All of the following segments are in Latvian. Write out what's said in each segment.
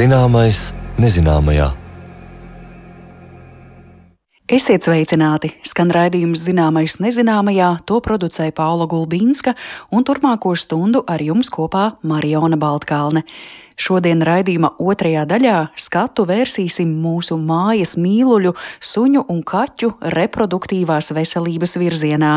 Zināmais nezināmajā. Esiet sveicināti! Skan raidījums zināmais nezināmajā, to producēja Paula Gulbīnska, un turpmāko stundu ar jums kopā Mariona Baltkalne. Šodien raidījuma otrajā daļā skatu vērsīsim mūsu mājas mīluļu, suņu un kaķu reproduktīvās veselības virzienā.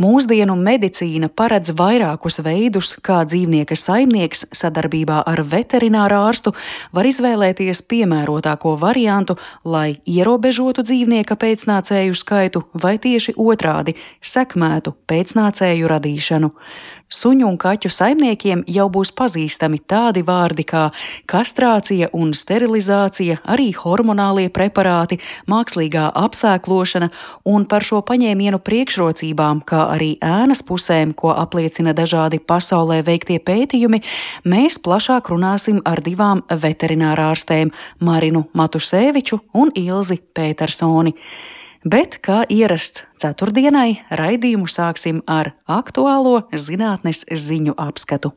Mūsdienu medicīna paredz vairākus veidus, kā dzīvnieka saimnieks sadarbībā ar veterināru ārstu var izvēlēties piemērotāko variantu, lai ierobežotu dzīvnieka pēcnācēju skaitu vai tieši otrādi - sekmētu pēcnācēju radīšanu. Suņu un kaķu saimniekiem jau būs pazīstami tādi vārdi kā kastrācija un sterilizācija, arī hormonālie preparāti, mākslīgā apsēklošana, un par šo paņēmienu priekšrocībām, kā arī ēnas pusēm, ko apliecina dažādi pasaulē veiktie pētījumi, mēs plašāk runāsim ar divām veterinārārstēm - Marinu Matuseviču un Ilzi Petersoni. Bet, kā ierasts ceturtdienai, raidījumu sāksim ar aktuālo zinātnes ziņu apskatu.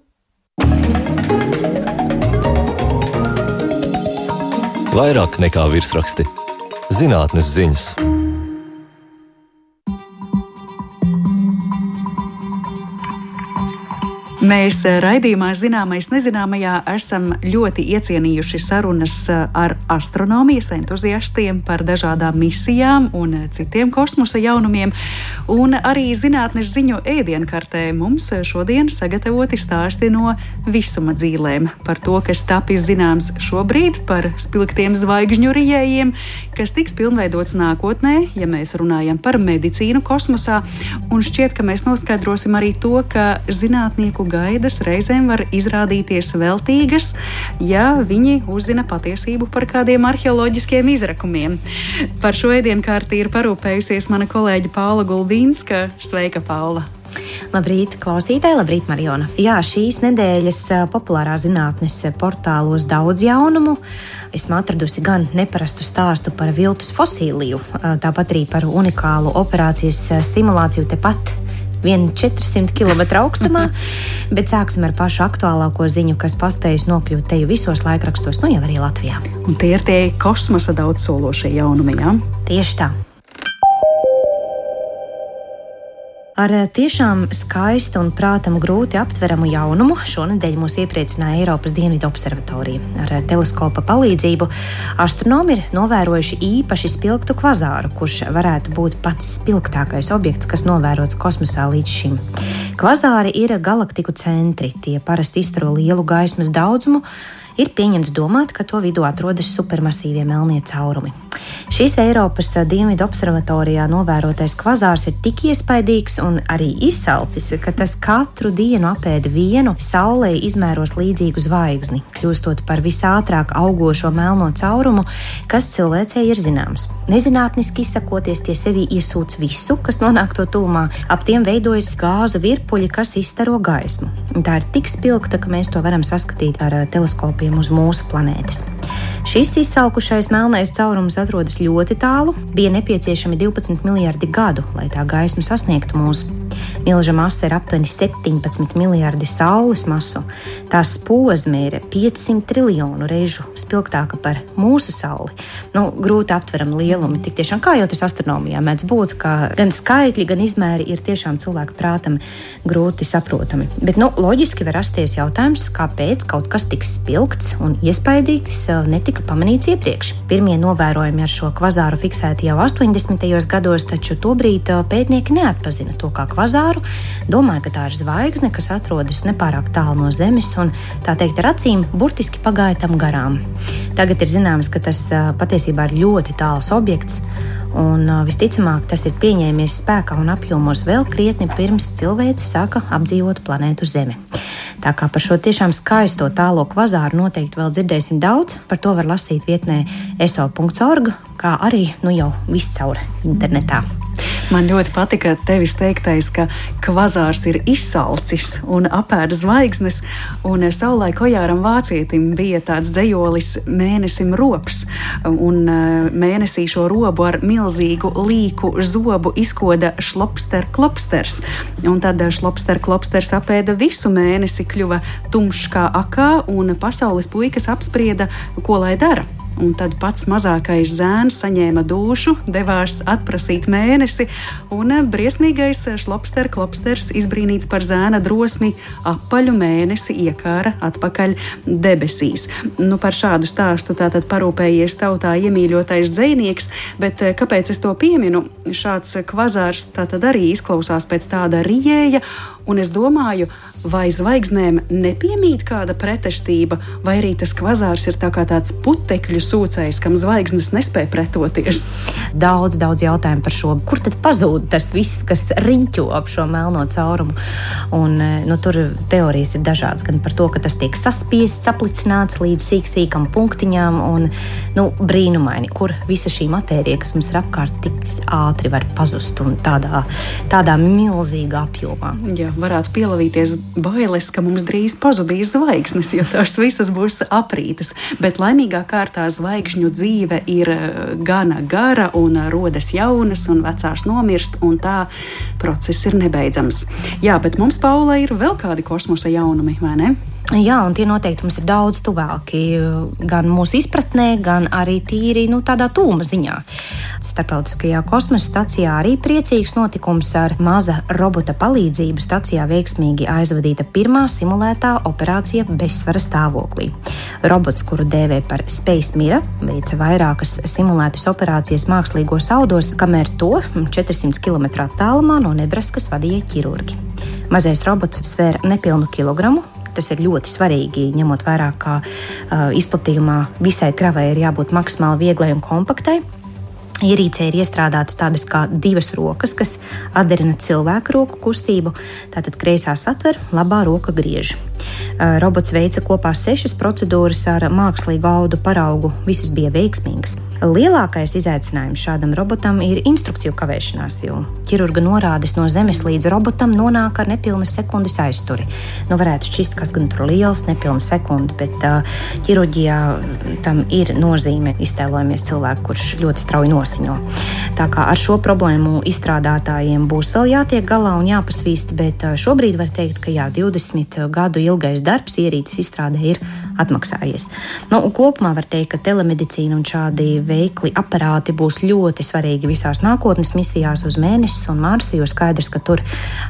Vairāk nekā virsraksti - zinātnes ziņas. Mēs eh, raidījumā zināmais nezināmajā esam ļoti iecienījuši sarunas eh, ar astronomijas entuziastiem par dažādām misijām un eh, citiem kosmosa jaunumiem. Un arī zinātnes ziņu ēdienkartē mums šodien sagatavoti stāsti no visuma dzīvēm par to, kas tapis zināms šobrīd par spilgtiem zvaigžņu rijējiem, kas tiks pilnveidots nākotnē, ja mēs runājam par medicīnu kosmosā. Un šķiet, ka mēs noskaidrosim arī to, ka zinātnieku gaidas reizēm var izrādīties veltīgas, ja viņi uzzina patiesību par kādiem arheoloģiskiem izrakumiem. Par šo ēdienkārti ir parūpējusies mana kolēģe Paula Guldīnska. Sveika, Paula! Labrīt, klausītāji, labrīt, Mariona. Jā, šīs nedēļas populārā zinātnes portālos daudz jaunumu. Esmu atradusi gan neparastu stāstu par viltus fosīliju, tāpat arī par unikālu operācijas simulāciju tepat 1400 km augstumā, bet sāksim ar pašu aktuālāko ziņu, kas paspējusi nokļūt te jau visos laikrakstos, nu jau arī Latvijā. Un tie ir tie kosmosa daudzsološie jaunumi, jā? Tieši tā. Ar eh, tiešām skaistu un prātam grūti aptveramu jaunumu šonadēļ mūs iepriecināja Eiropas Dienvidu observatorija. Ar eh, teleskopa palīdzību astronomi ir novērojuši īpaši spilgtu kvazāru, kurš varētu būt pats spilgtākais objekts, kas novērots kosmosā līdz šim. Kvazāri ir galaktiku centri, tie parasti izstaro lielu gaismas daudzumu ir pieņemts domāt, ka to vidū atrodas supermasīvie melnie caurumi. Šīs Eiropas dienvidu observatorijā novērotais kvazārs ir tik iespaidīgs un arī izsalcis, ka tas katru dienu apēda vienu saulē izmēros līdzīgu zvaigzni, kļūstot par visātrāk augošo melno caurumu, kas cilvēcei ir zināms. Nezinātniski izsakoties, tie sevi iesūc visu, kas nonāk to tūmā, ap tiem veidojas gāzu virpuļi, kas izstaro gaismu. Tā ir tik spilgta, ka mēs to varam saskatīt ar teleskopu teleskopiem uz mūsu planētas. Šis izsalkušais melnais caurums atrodas ļoti tālu, bija nepieciešami 12 miljardi gadu, lai tā gaisma sasniegtu mūsu. Milža masa ir aptuveni 17 miljardi saules masu. Tās posma ir 500 triljonu reižu spilgtāka par mūsu sauli. Nu, grūti aptverama lielumi. Tik tiešām, kā jau tas astronomijā mēdz būt, ka gan skaitļi, gan izmēri ir tiešām cilvēka prātam grūti saprotami. Bet nu, loģiski var rasties jautājums, kāpēc kaut kas tik spilgts un iespaidīgs eh, netika pamanīts iepriekš. Pirmie novērojumi ar šo kvazāru fiksēti jau 80. gados, taču tobrīd eh, pētnieki neatpazina to kā kvazāru. Domāju, ka tā ir zvaigzne, kas atrodas nepārāk tālu no Zemes un tā teikt ar acīm burtiski pagāja tam garām. Tagad ir zināms, ka tas eh, patiesībā ir ļoti tāls objekts. Un visticamāk, tas ir pieņēmies spēkā un apjomos vēl krietni pirms cilvēce sāka apdzīvot planētu Zemi. Tā kā par šo tiešām skaisto tālo kvazāru noteikti vēl dzirdēsim daudz, par to var lasīt vietnē eso.org, kā arī nu jau viscaur internetā. Man ļoti patika tevis teiktais, ka kvazārs ir izsalcis un apēda zvaigznes, un savulaik Ojāram Vācietim bija tāds dzējolis mēnesim rops, un eh, mēnesī šo robu ar milzīgu līku zobu izkoda šlopster klopsters, un tad šlopster klopsters apēda visu mēnesi, kļuva tumšs kā akā, un pasaules puikas apsprieda, ko lai dara. Un tad pats mazākais zēns saņēma dušu, devās atprasīt mēnesi, un briesmīgais šlopster klopsters, izbrīnīts par zēna drosmi, apaļu mēnesi iekāra atpakaļ debesīs. Nu, par šādu stāstu tātad parūpējies tautā iemīļotais dzēnieks, bet eh, kāpēc es to pieminu? Šāds kvazārs tātad arī izklausās pēc tāda rijēja, un es domāju, vai zvaigznēm nepiemīt kāda pretestība, vai arī tas kvazārs ir tā tāds putekļu sūcējs, kam zvaigznes nespēja pretoties. Daudz, daudz jautājumu par šo. Kur tad pazūd tas viss, kas riņķo ap šo melno caurumu? Un, e, nu, tur teorijas ir dažādas. Gan par to, ka tas tiek saspiests, aplicināts līdz sīk, sīkam punktiņām, un nu, brīnumaini, kur visa šī matērija, kas mums ir apkārt, tik ātri var pazust un tādā, tādā milzīgā apjomā. Jā, varētu pielavīties bailes, ka mums drīz pazudīs zvaigznes, jo tās visas būs aprītas. Bet laimīgā kārtā zvaigžņu dzīve ir eh, gana gara un rodas jaunas, un vecās nomirst, un tā process ir nebeidzams. Jā, bet mums, Paula, ir vēl kādi kosmosa jaunumi, vai ne? Jā, un tie noteikti mums ir daudz tuvāki gan mūsu izpratnē, gan arī tīri nu, tādā tūma ziņā. Startautiskajā kosmosa stacijā arī priecīgs notikums ar maza robota palīdzību. Stacijā veiksmīgi aizvadīta pirmā simulētā operācija bezsvara stāvoklī. Robots, kuru dēvē par Space Mira, veica vairākas simulētas operācijas mākslīgos audos, kamēr to 400 km attālumā no Nebraskas vadīja ķirurgi. Mazais robots svēra nepilnu kilogramu, Tas ir ļoti svarīgi, ņemot vērā, ka uh, izplatījumā visai kravai ir jābūt maksimāli vieglai un kompaktai. Ierīcē ir iestrādātas tādas kā divas rokas, kas atdarina cilvēku roku kustību. Tātad kreisā satver, labā roka griež. Uh, robots veica kopā sešas procedūras ar mākslīgu audu paraugu. Visas bija veiksmīgas. Lielākais izaicinājums šādam robotam ir instrukciju kavēšanās, jo ķirurga norādes no zemes līdz robotam nonāk ar nepilnas sekundes aizturi. Nu, varētu šķist, kas gan tur liels, nepilna sekunde, bet uh, ķirurģijā tam ir nozīme. Iztēlojamies cilvēku, kurš ļoti strauji nosiņo. Tā kā ar šo problēmu izstrādātājiem būs vēl jātiek galā un jāpasvīst, bet šobrīd var teikt, ka jā, 20 gadu ilgais darbs ierīces izstrādē ir atmaksājies. Nu, kopumā var teikt, ka telemedicīna un šādi veikli aparāti būs ļoti svarīgi visās nākotnes misijās uz mēnesi un Marsu, jo skaidrs, ka tur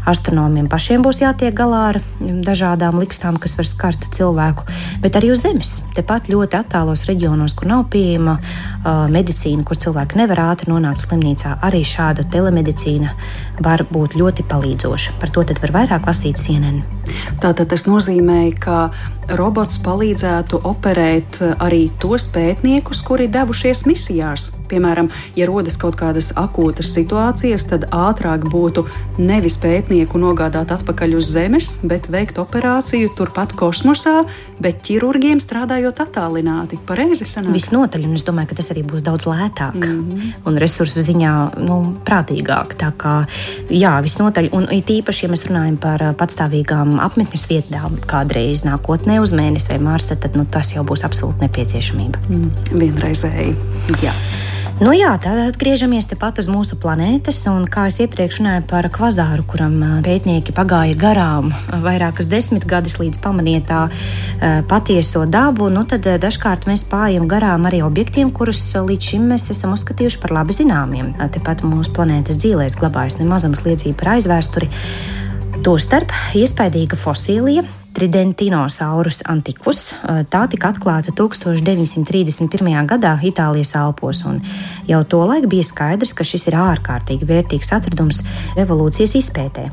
astronomiem pašiem būs jātiek galā ar dažādām likstām, kas var skart cilvēku, bet arī uz Zemes. Tepat ļoti attālos reģionos, kur nav pieejama uh, medicīna, kur cilvēki nevar ātri nonākt slimnīcā, arī šāda telemedicīna var būt ļoti palīdzoša. Par to var vairāk lasīt CNN. Tātad tas nozīmē, ka robots palīdzētu operēt arī tos pētniekus, kuri devušies misijās. Piemēram, ja rodas kaut kādas akūtas situācijas, tad ātrāk būtu nevis pētnieku nogādāt atpakaļ uz Zemes, bet veikt operāciju turpat kosmosā, bet ķirurgiem strādājot attālināti. Pareizi sanāk? Visnotaļ, un es domāju, ka tas arī būs daudz lētāk mm -hmm. un resursu ziņā nu, prātīgāk. Tā kā, jā, visnotaļ, un it īpaši, ja mēs runājam par patstāvīgām apmetnes vietām kādreiz nākotnē uz mēnesi vai Marsa, tad nu, tas jau būs absolūti nepieciešamība. Mm, vienreizēji. Jā. Nu jā, tad atgriežamies tepat uz mūsu planētas. Un, kā jau iepriekš runāju par kvazāru, kuram pētnieki pagāja garām vairākas desmitgades līdz pamanīja tā patieso dabu, nu tad dažkārt mēs pājam garām arī objektiem, kurus līdz šim mēs esam uzskatījuši par labi zināmiem. Tepat mūsu planētas dzīvēs glabājas nemazums liecība par aizvēsturi. Tostarp iespaidīga fosilija Tridentinosaurus antiquus. Tā tika atklāta 1931. gadā Itālijas Alpos, un jau tolaik bija skaidrs, ka šis ir ārkārtīgi vērtīgs atradums evolūcijas izpētē.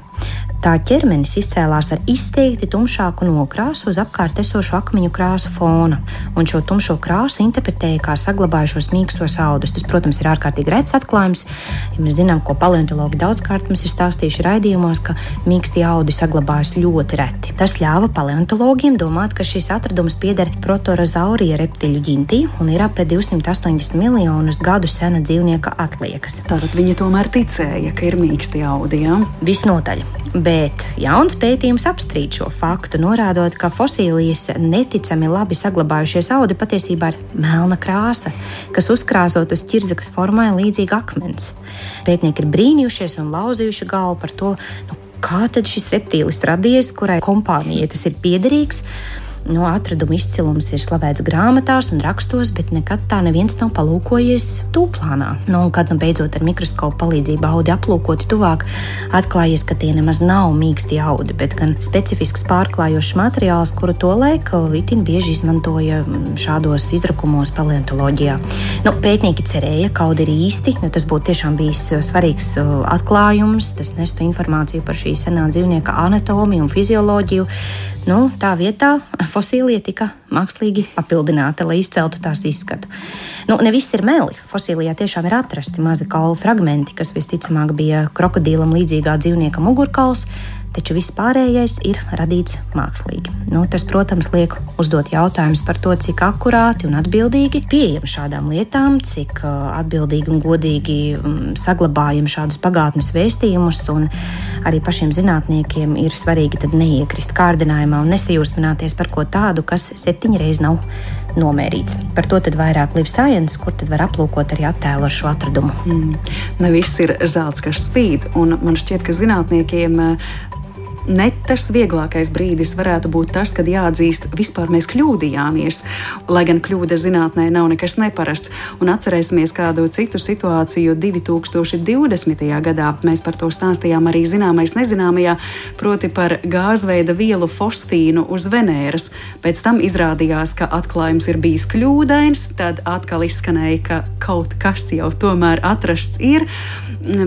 Tā ķermenis izcēlās ar izteikti tumšāku nokrāsu uz apkārt esošu akmeņu krāsu fona, un šo tumšo krāsu interpretēja kā saglabājušos mīkstos audus. Tas, protams, ir ārkārtīgi rets atklājums. Ja mēs zinām, ko paleontologi daudzkārt mums ir stāstījuši raidījumos, ka mīkstie audi saglabājas ļoti reti. Tas ļāva paleontologiem domāt, ka šis atradums pieder protorazaurija reptiļu ģintī un ir ap 280 miljonus gadu sena dzīvnieka atliekas. Tātad viņi tomēr ticēja, ka ir mīksti audi. Ja? Visnotaļ. Bet jauns pētījums apstrīd šo faktu, norādot, ka fosilijas neticami labi saglabājušies audi patiesībā ir melna krāsa, kas uzkrāsot uz ķirzakas formai līdzīga akmens. Pētnieki ir brīnījušies un lauzījuši galvu par to, nu, kā tad šis reptīlis radies, kurai kompānijai tas ir piederīgs. No atraduma izcilums ir slavēts grāmatās un rakstos, bet nekad tā neviens nav palūkojies tūplānā. Nu, kad nu beidzot ar mikroskopu palīdzību audi aplūkoti tuvāk, atklājies, ka tie nemaz nav mīksti audi, bet gan specifisks pārklājošs materiāls, kuru to laiku itin bieži izmantoja mm, šādos izrakumos paleontoloģijā. Nu, pētnieki cerēja, ka audi ir īsti, jo tas būtu tiešām bijis uh, svarīgs uh, atklājums, tas nestu informāciju par šī senā dzīvnieka anatomiju un fizioloģiju. Nu, tā vietā fosilija tika mākslīgi papildināta, lai izceltu tās izskatu. Nu, ne viss ir meli. Fosilijā tiešām ir atrasti mazi kaulu fragmenti, kas visticamāk bija krokodīlam līdzīgā dzīvnieka mugurkauls, taču viss pārējais ir radīts mākslīgi. Nu, tas, protams, liek uzdot jautājumus par to, cik akurāti un atbildīgi pieejam šādām lietām, cik uh, atbildīgi un godīgi um, saglabājam šādus pagātnes vēstījumus. Arī pašiem zinātniekiem ir svarīgi neiekrist kārdinājumā un nesajūsmināties par ko tādu, kas septiņreiz nav nomērīts. Par to vairāk Live Science, kur var aplūkot arī attēlu ar šo atradumu. Mm. Ne viss ir zelts, kas spīd, un man šķiet, ka zinātniekiem ne tas vieglākais brīdis varētu būt tas, kad jāatzīst, vispār mēs kļūdījāmies. Lai gan kļūda zinātnē nav nekas neparasts, un atcerēsimies kādu citu situāciju 2020. gadā. Mēs par to stāstījām arī zināmais nezināmajā, proti par gāzveida vielu fosfīnu uz Venēras. Pēc tam izrādījās, ka atklājums ir bijis kļūdains, tad atkal izskanēja, ka kaut kas jau tomēr atrasts ir.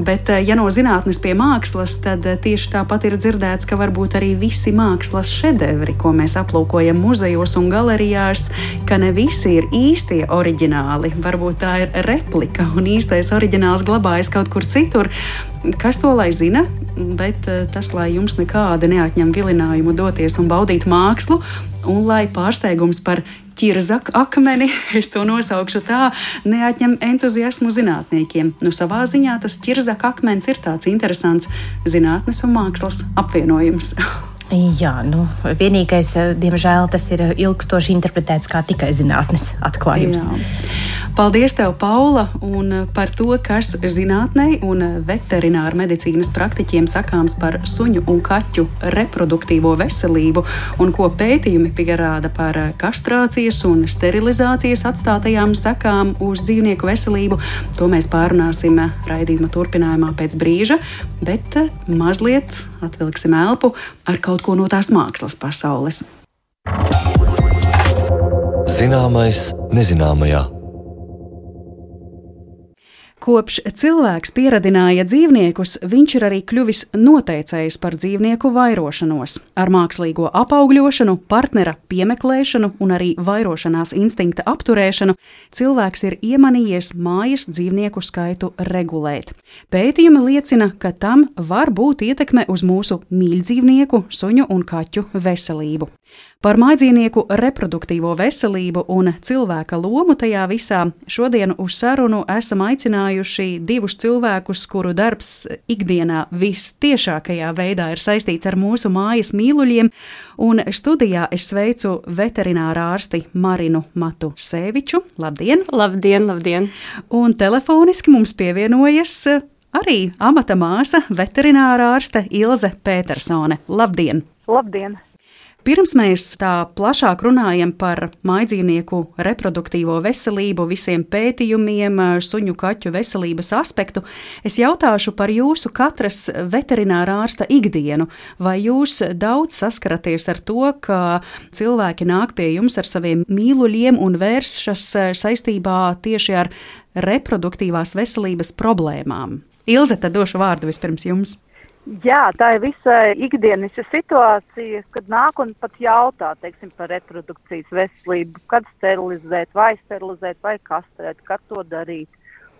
Bet, ja no zinātnes pie mākslas, tad tieši tāpat ir dzirdēts ka varbūt arī visi mākslas šedevri, ko mēs aplūkojam muzejos un galerijās, ka ne visi ir īstie oriģināli. Varbūt tā ir replika un īstais oriģināls glabājas kaut kur citur. Kas to lai zina, bet eh, tas, lai jums nekādi neatņem vilinājumu doties un baudīt mākslu, un lai pārsteigums par ķirzaku akmeni, es to nosaukšu tā, neatņem entuziasmu zinātniekiem. Nu, savā ziņā tas ķirzaku akmens ir tāds interesants zinātnes un mākslas apvienojums. Jā, nu, vienīgais, eh, diemžēl, tas ir ilgstoši interpretēts kā tikai zinātnes atklājums. Jā. Paldies, tev, Paula, un par to, kas zinātnē un veterināru medicīnas praktiķiem sakāms par suņu un kaķu reproduktīvo veselību, un ko pētījumi pierāda par kastrācijas un sterilizācijas atstātajām sekām uz dzīvnieku veselību. To mēs pārunāsim raidījuma turpinājumā pēc brīža, bet mazliet atvilksim elpu ar kaut ko no tās mākslas pasaules. Zināmais nezināmajā. Kopš cilvēks pieradināja dzīvniekus, viņš ir arī kļuvis noteicējis par dzīvnieku vairošanos. Ar mākslīgo apaugļošanu, partnera piemeklēšanu un arī vairošanās instinkta apturēšanu cilvēks ir iemanījies mājas dzīvnieku skaitu regulēt. Pētījumi liecina, ka tam var būt ietekme uz mūsu mīļdzīvnieku, suņu un kaķu veselību. Par mājdzīvnieku reproduktīvo veselību un cilvēka lomu tajā visā šodien uz sarunu esam aicinājuši divus cilvēkus, kuru darbs ikdienā vistiešākajā veidā ir saistīts ar mūsu mājas mīluļiem, un studijā es sveicu veterinārā ārsti Marinu Matu Sēviču. Labdien! Labdien, labdien! Un telefoniski mums pievienojas arī amata māsa veterinārā ārste Ilze Petersone. Labdien! Labdien! Pirms mēs tā plašāk runājam par maidzīvnieku reproduktīvo veselību, visiem pētījumiem, suņu kaķu veselības aspektu, es jautāšu par jūsu katras veterinārā ārsta ikdienu. Vai jūs daudz saskaraties ar to, ka cilvēki nāk pie jums ar saviem mīluļiem un vēršas saistībā tieši ar reproduktīvās veselības problēmām? Ilze, tad došu vārdu vispirms jums. Jā, tā ir visai ikdienišķa situācija, kad nāk un pat jautā teiksim, par reprodukcijas veselību, kad sterilizēt, vai sterilizēt, vai kastrēt, kad to darīt.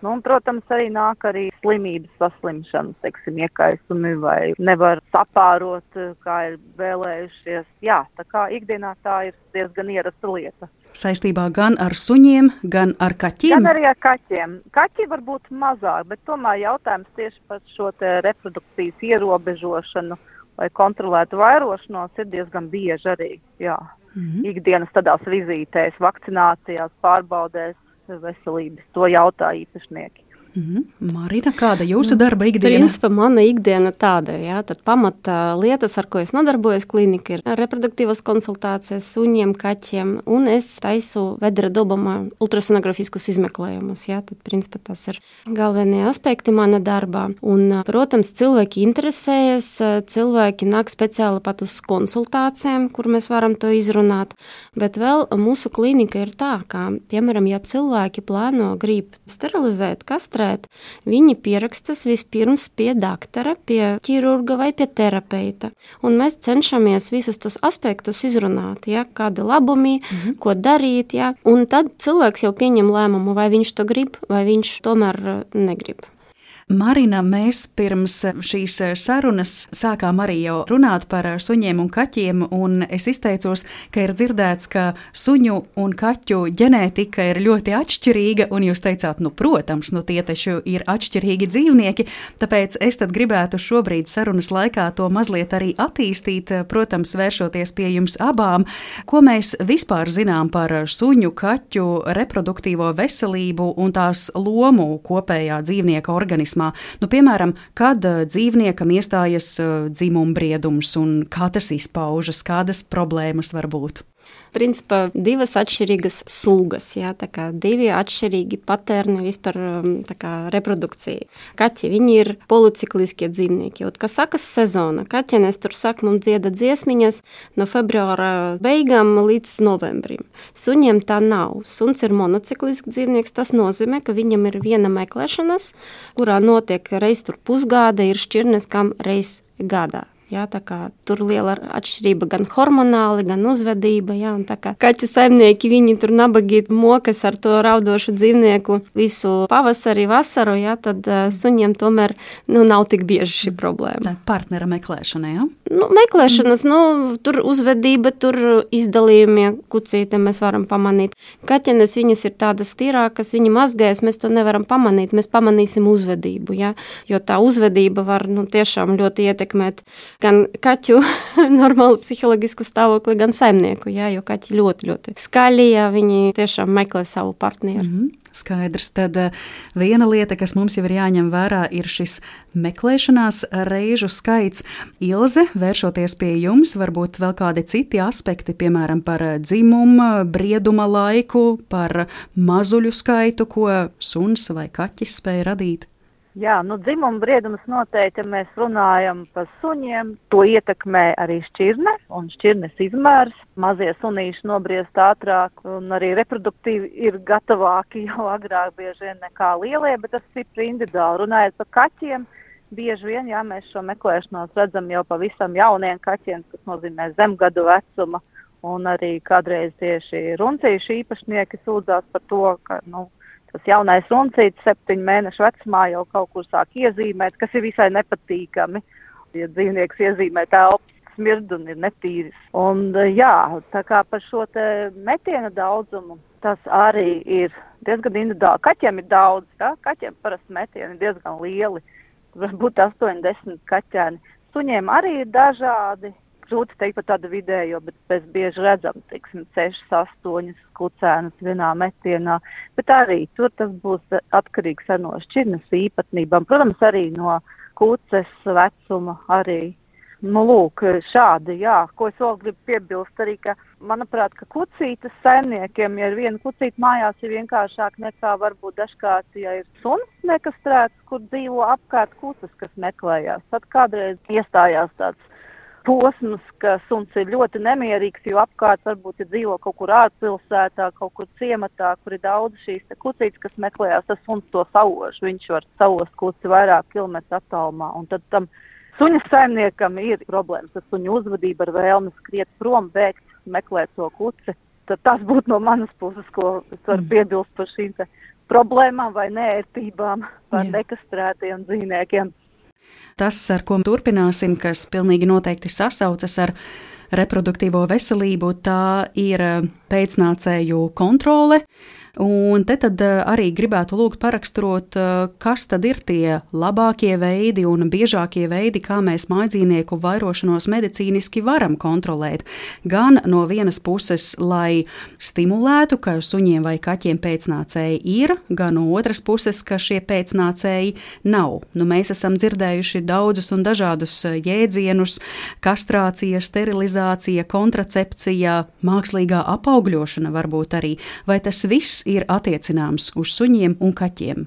Nu, un, protams, arī nāk arī slimības saslimšanas, teiksim, iekaisumi vai nevar sapārot, kā ir vēlējušies. Jā, tā kā ikdienā tā ir diezgan ierasta lieta saistībā gan ar suņiem, gan ar kaķiem? Gan arī ar kaķiem. Kaķi var būt mazāk, bet tomēr jautājums tieši par šo reprodukcijas ierobežošanu vai kontrolētu vairošanos ir diezgan bieži arī. Jā. Mm -hmm. Ikdienas tādās vizītēs, vakcinācijās, pārbaudēs veselības. To jautā īpašnieki. Mm -hmm. Marina, kāda ir jūsu darba ikdiena? Principā mana ikdiena tāda, jā, tad pamata lietas, ar ko es nodarbojos klinika, ir reproduktīvas konsultācijas suņiem, kaķiem, un es taisu vedra dobama ultrasonografiskus izmeklējumus, jā, tad principā tas ir galvenie aspekti mana darbā. Un, protams, cilvēki interesējas, cilvēki nāk speciāli pat uz konsultācijām, kur mēs varam to izrunāt, bet vēl mūsu klinika ir tā, ka, piemēram, ja cilvēki plāno grib sterilizēt, kastrēt, ārstēt, viņi pierakstas vispirms pie doktora, pie ķirurga vai pie terapeita. Un mēs cenšamies visus tos aspektus izrunāt, ja, kādi labumi, mm -hmm. ko darīt. Ja, un tad cilvēks jau pieņem lēmumu, vai viņš to grib, vai viņš tomēr uh, negrib. Marina, mēs pirms šīs sarunas sākām arī jau runāt par suņiem un kaķiem, un es izteicos, ka ir dzirdēts, ka suņu un kaķu ģenētika ir ļoti atšķirīga, un jūs teicāt, nu, protams, nu tie taču ir atšķirīgi dzīvnieki, tāpēc es tad gribētu šobrīd sarunas laikā to mazliet arī attīstīt, protams, vēršoties pie jums abām, ko mēs vispār zinām par suņu, kaķu reproduktīvo veselību un tās lomu kopējā dzīvnieka organismā organismā. Nu, piemēram, kad eh, dzīvniekam iestājas eh, dzimumbriedums un kā tas izpaužas, kādas problēmas var būt principā divas atšķirīgas sugas, jā, tā kā divi atšķirīgi paterni vispār um, kā reprodukcija. Kaķi, viņi ir policikliskie dzīvnieki, un, kas sakas sezona, kaķenes tur saka, mums dzieda dziesmiņas no februāra beigām līdz novembrim. Suņiem tā nav. Suns ir monociklisks dzīvnieks, tas nozīmē, ka viņam ir viena meklēšanas, kurā notiek reiz tur pusgada, ir šķirnes kam reiz gadā. Jā, tur ir liela atšķirība gan hormonāli, gan uzvedība. Jā, kaķu saimnieki viņi tur nabagi mokas ar to raudošu dzīvnieku visu pavasari, vasaru. Jā, tad uh, suņiem tomēr nu, nav tik bieži šī problēma. Tā partnera meklēšana, jā? Nu, meklēšanas, nu, tur uzvedība, tur izdalījumie kucīte mēs varam pamanīt. Kaķenes viņas ir tādas tīrākas, viņi mazgājas, mēs to nevaram pamanīt. Mēs pamanīsim uzvedību, jā, jo tā uzvedība var nu, tiešām ļoti ietekmēt gan kaķu normālu psiholoģisku stāvokli, gan saimnieku. Jā, jo kaķi ļoti, ļoti skaļi, ja viņi tiešām meklē savu partneri. Mm -hmm. Skaidrs, tad viena lieta, kas mums jau ir jāņem vērā, ir šis meklēšanās reižu skaits. Ilze, vēršoties pie jums, varbūt vēl kādi citi aspekti, piemēram, par dzimumu, brieduma laiku, par mazuļu skaitu, ko suns vai kaķis spēja radīt. Jā, nu, dzimuma briedums noteikti, ja mēs runājam par suņiem, to ietekmē arī šķirne un šķirnes izmērs. Mazie sunīši nobriest ātrāk un arī reproduktīvi ir gatavāki jau agrāk bieži vien nekā lielie, bet tas ir individuāli. Runājot par kaķiem, bieži vien jā, mēs šo meklēšanos redzam jau pavisam jauniem kaķiem, kas nozīmē zemgadu vecuma. Un arī kādreiz tieši runcīšu īpašnieki sūdzās par to, ka nu, tas jaunais uncīts septiņu mēnešu vecumā jau kaut kur sāk iezīmēt, kas ir visai nepatīkami. Ja dzīvnieks iezīmē telpu smird un ir netīrs. Un, jā, tā kā par šo metienu daudzumu tas arī ir diezgan individuāli. Kaķiem ir daudz, ja? kaķiem parasti metieni ir diezgan lieli, varbūt 80 kaķēni. Suņiem arī ir dažādi grūti teikt par tādu vidējo, bet mēs bieži redzam, teiksim, 6, 8 kucēnus vienā metienā. Bet arī tur tas būs atkarīgs no šķirnes īpatnībām. Protams, arī no kuces vecuma. Arī. Nu, lūk, šādi, jā, ko es vēl gribu piebilst, arī, ka, manuprāt, ka kucītas saimniekiem, ja ir viena kucīta mājās, ir vienkāršāk nekā varbūt dažkārt, ja ir suns nekastrēts, kur dzīvo apkārt kucas, kas meklējās. Tad kādreiz iestājās tāds posms, ka suns ir ļoti nemierīgs, jo apkārt varbūt ir dzīvo kaut kur ārpilsētā, kaut kur ciematā, kur ir daudz šīs kucītes, kas meklējās, tas suns to sauž. Viņš var sauzt kuci vairāk kilometru attālumā. Un tad tam Suņa saimniekam ir problēmas ar suņu uzvedību, ar vēlmi skriet prom, bēgt, meklēt to kuci. Tad tas būtu no manas puses, ko es varu mm. piebilst par šīm problēmām vai nērtībām par nekastrētiem dzīvniekiem. Tas, ar ko turpināsim, kas pilnīgi noteikti sasaucas ar reproduktīvo veselību, tā ir pēcnācēju kontrole. Un te tad eh, arī gribētu lūgt paraksturot, eh, kas tad ir tie labākie veidi un biežākie veidi, kā mēs mājdzīvnieku vairošanos medicīniski varam kontrolēt. Gan no vienas puses, lai stimulētu, ka suņiem vai kaķiem pēcnācēji ir, gan no otras puses, ka šie pēcnācēji nav. Nu, mēs esam dzirdējuši daudzus un dažādus eh, jēdzienus - kastrācija, sterilizācija, kontracepcija, mākslīgā apaugļošana varbūt arī. Vai tas viss ir attiecināms uz suņiem un kaķiem?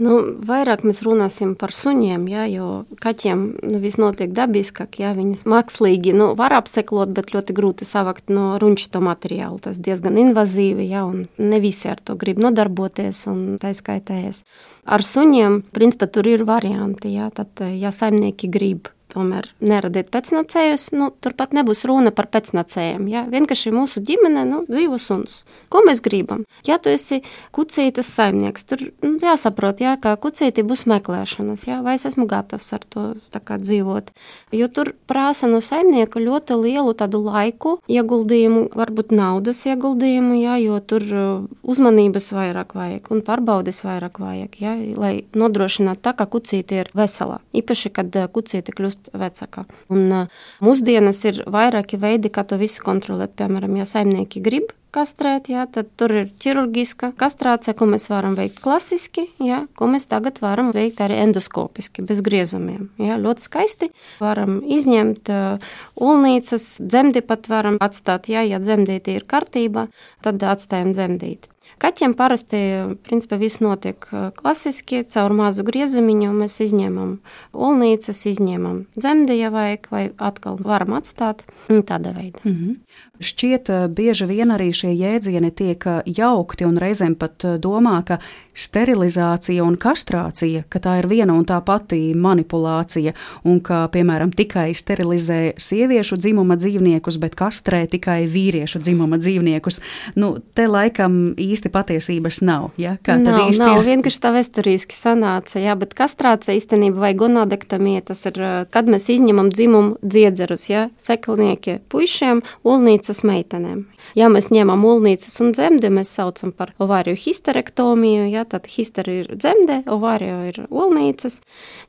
Nu, vairāk mēs runāsim par suņiem, ja, jo kaķiem nu, viss notiek dabiskāk. Ja, viņas mākslīgi nu, var apseklot, bet ļoti grūti savākt no runčito materiālu. Tas diezgan invazīvi, ja, un ne visi ar to grib nodarboties, un tā skaitējies. Ar suņiem, principā, tur ir varianti. Ja, tad, ja saimnieki grib tomēr neradiet pēcnācējus, nu, turpat nebūs runa par pēcnācējiem. Ja? Vienkārši mūsu ģimene nu, dzīvo suns. Ko mēs gribam? Ja tu esi kucītes saimnieks, tur nu, jāsaprot, ja, ka kucīti būs meklēšanas, ja? vai es esmu gatavs ar to dzīvot. Jo tur prasa no saimnieka ļoti lielu tādu laiku ieguldījumu, varbūt naudas ieguldījumu, ja? jo tur uh, uzmanības vairāk vajag un pārbaudes vairāk vajag, ja? lai nodrošinātu tā, ka kucīti ir vesela. Īpaši, kad uh, kucīti kļūst vecāka. Un uh, mūsdienas ir vairāki veidi, kā to visu kontrolēt. Piemēram, ja saimnieki grib kastrēt, jā, tad tur ir ķirurģiska kastrācija, ko mēs varam veikt klasiski, jā, ko mēs tagad varam veikt arī endoskopiski, bez griezumiem. Jā, ļoti skaisti. Varam izņemt uh, ulnīcas, dzemdi pat varam atstāt, jā, ja dzemdīti ir kārtībā, tad atstājam dzemdīt. Kaķiem parasti principā, viss notiek klasiski, caur mazu griezumiņu. Mēs izņemam olnīcas, izņemam dzemdi, ja vajag, vai atkal varam atstāt tādā veidā. Mm -hmm. Šķiet, bieži vien arī šie jēdzieni tiek jaukti un reizēm pat domā, ka sterilizācija un kastrācija, ka tā ir viena un tā pati manipulācija, un ka, piemēram, tikai sterilizē sieviešu dzimuma dzīvniekus, bet kastrē tikai vīriešu dzimuma dzīvniekus. Nu, te laikam īsti patiesības nav. Ja? Kā nav, tad īsti nav. ir? Vienkārši tā vēsturiski sanāca, jā, bet kastrācija īstenībā vai gonodektomija, tas ir, kad mēs izņemam dzimumu dziedzerus, ja, seklnieki puišiem, ulnīcas meitenēm. Ja mēs ņemam ulnīcas un dzemdi, mēs saucam par ovāriju histerektomiju, ja, tad histeri ir dzemde, ovāriju ir ulnīcas.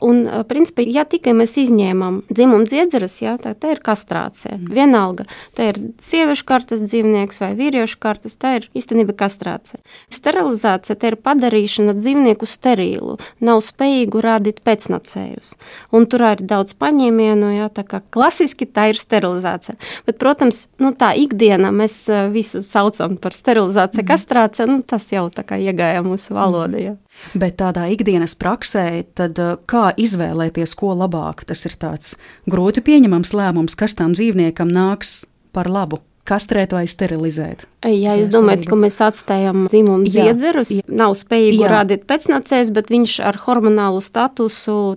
Un, principā, ja tikai mēs izņēmam dzimumu dziedzeres, ja, tad tā ir kastrācija. Mm. Vienalga, tā ir sieviešu kartas dzīvnieks vai vīriešu kartas, tā ir īstenībā kastrācija. Sterilizācija tā ir padarīšana dzīvnieku sterīlu, nav spējīgu rādīt pēcnacējus. Un tur arī daudz paņēmienu, ja, tā kā klasiski tā ir sterilizācija. Bet, protams, nu, tā ikdiena mēs visu saucam par sterilizāciju, kastrāciju, nu, tas jau tā kā iegāja mūsu valodā. Ja. Bet tādā ikdienas praksē, tad kā izvēlēties, ko labāk? Tas ir tāds grūti pieņemams lēmums, kas tam dzīvniekam nāks par labu kastrēt vai sterilizēt. Jā, jūs domājat, ka mēs atstājam dzimumu dziedzerus, nav spējīgi rādīt pēcnācējs, bet viņš ar hormonālu statusu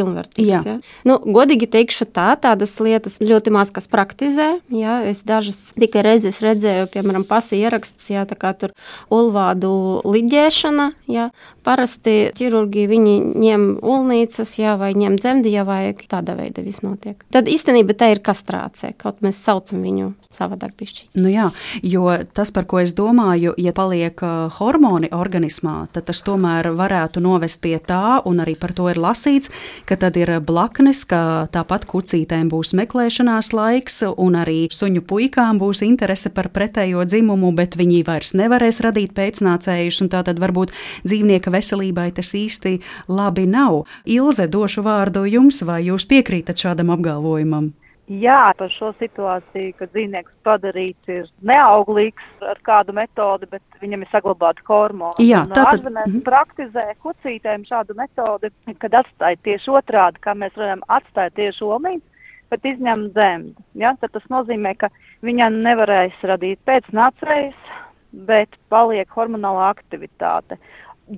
pilnvērtīgs. Ja? Nu, godīgi teikšu, tā, tādas lietas ļoti maz kas praktizē. Ja? Es dažas tikai reizes redzēju, piemēram, pasi ieraksts, ja, tā kā tur ulvādu liģēšana. Ja? Parasti ķirurgi viņi ņem ulnīcas, ja, vai ņem dzemdi, ja vajag. Tāda veida viss notiek. Tad īstenībā tā ir kastrācija, kaut mēs saucam viņu savādāk pišķi. Nu jā, jo tas, par ko es domāju, ja paliek hormoni organismā, tad tas tomēr varētu novest pie tā, un arī par to ir lasīts, ka tad ir blaknes, ka tāpat kucītēm būs meklēšanās laiks, un arī suņu puikām būs interese par pretējo dzimumu, bet viņi vairs nevarēs radīt pēcnācējus, un tā tad varbūt dzīvnieka veselībai tas īsti labi nav. Ilze, došu vārdu jums, vai jūs piekrītat šādam apgalvojumam? Jā, par šo situāciju, kad dzīvnieks padarīts ir neauglīgs ar kādu metodi, bet viņam ir saglabāti hormoni. Jā, tā tad mēs mm -hmm. praktizējam kucītēm šādu metodi, kad atstāj tieši otrādi, kā mēs redzam, atstāj tieši olīti, bet izņem dzemdi. Ja? Tad tas nozīmē, ka viņa nevarēs radīt pēcnācējus, bet paliek hormonāla aktivitāte.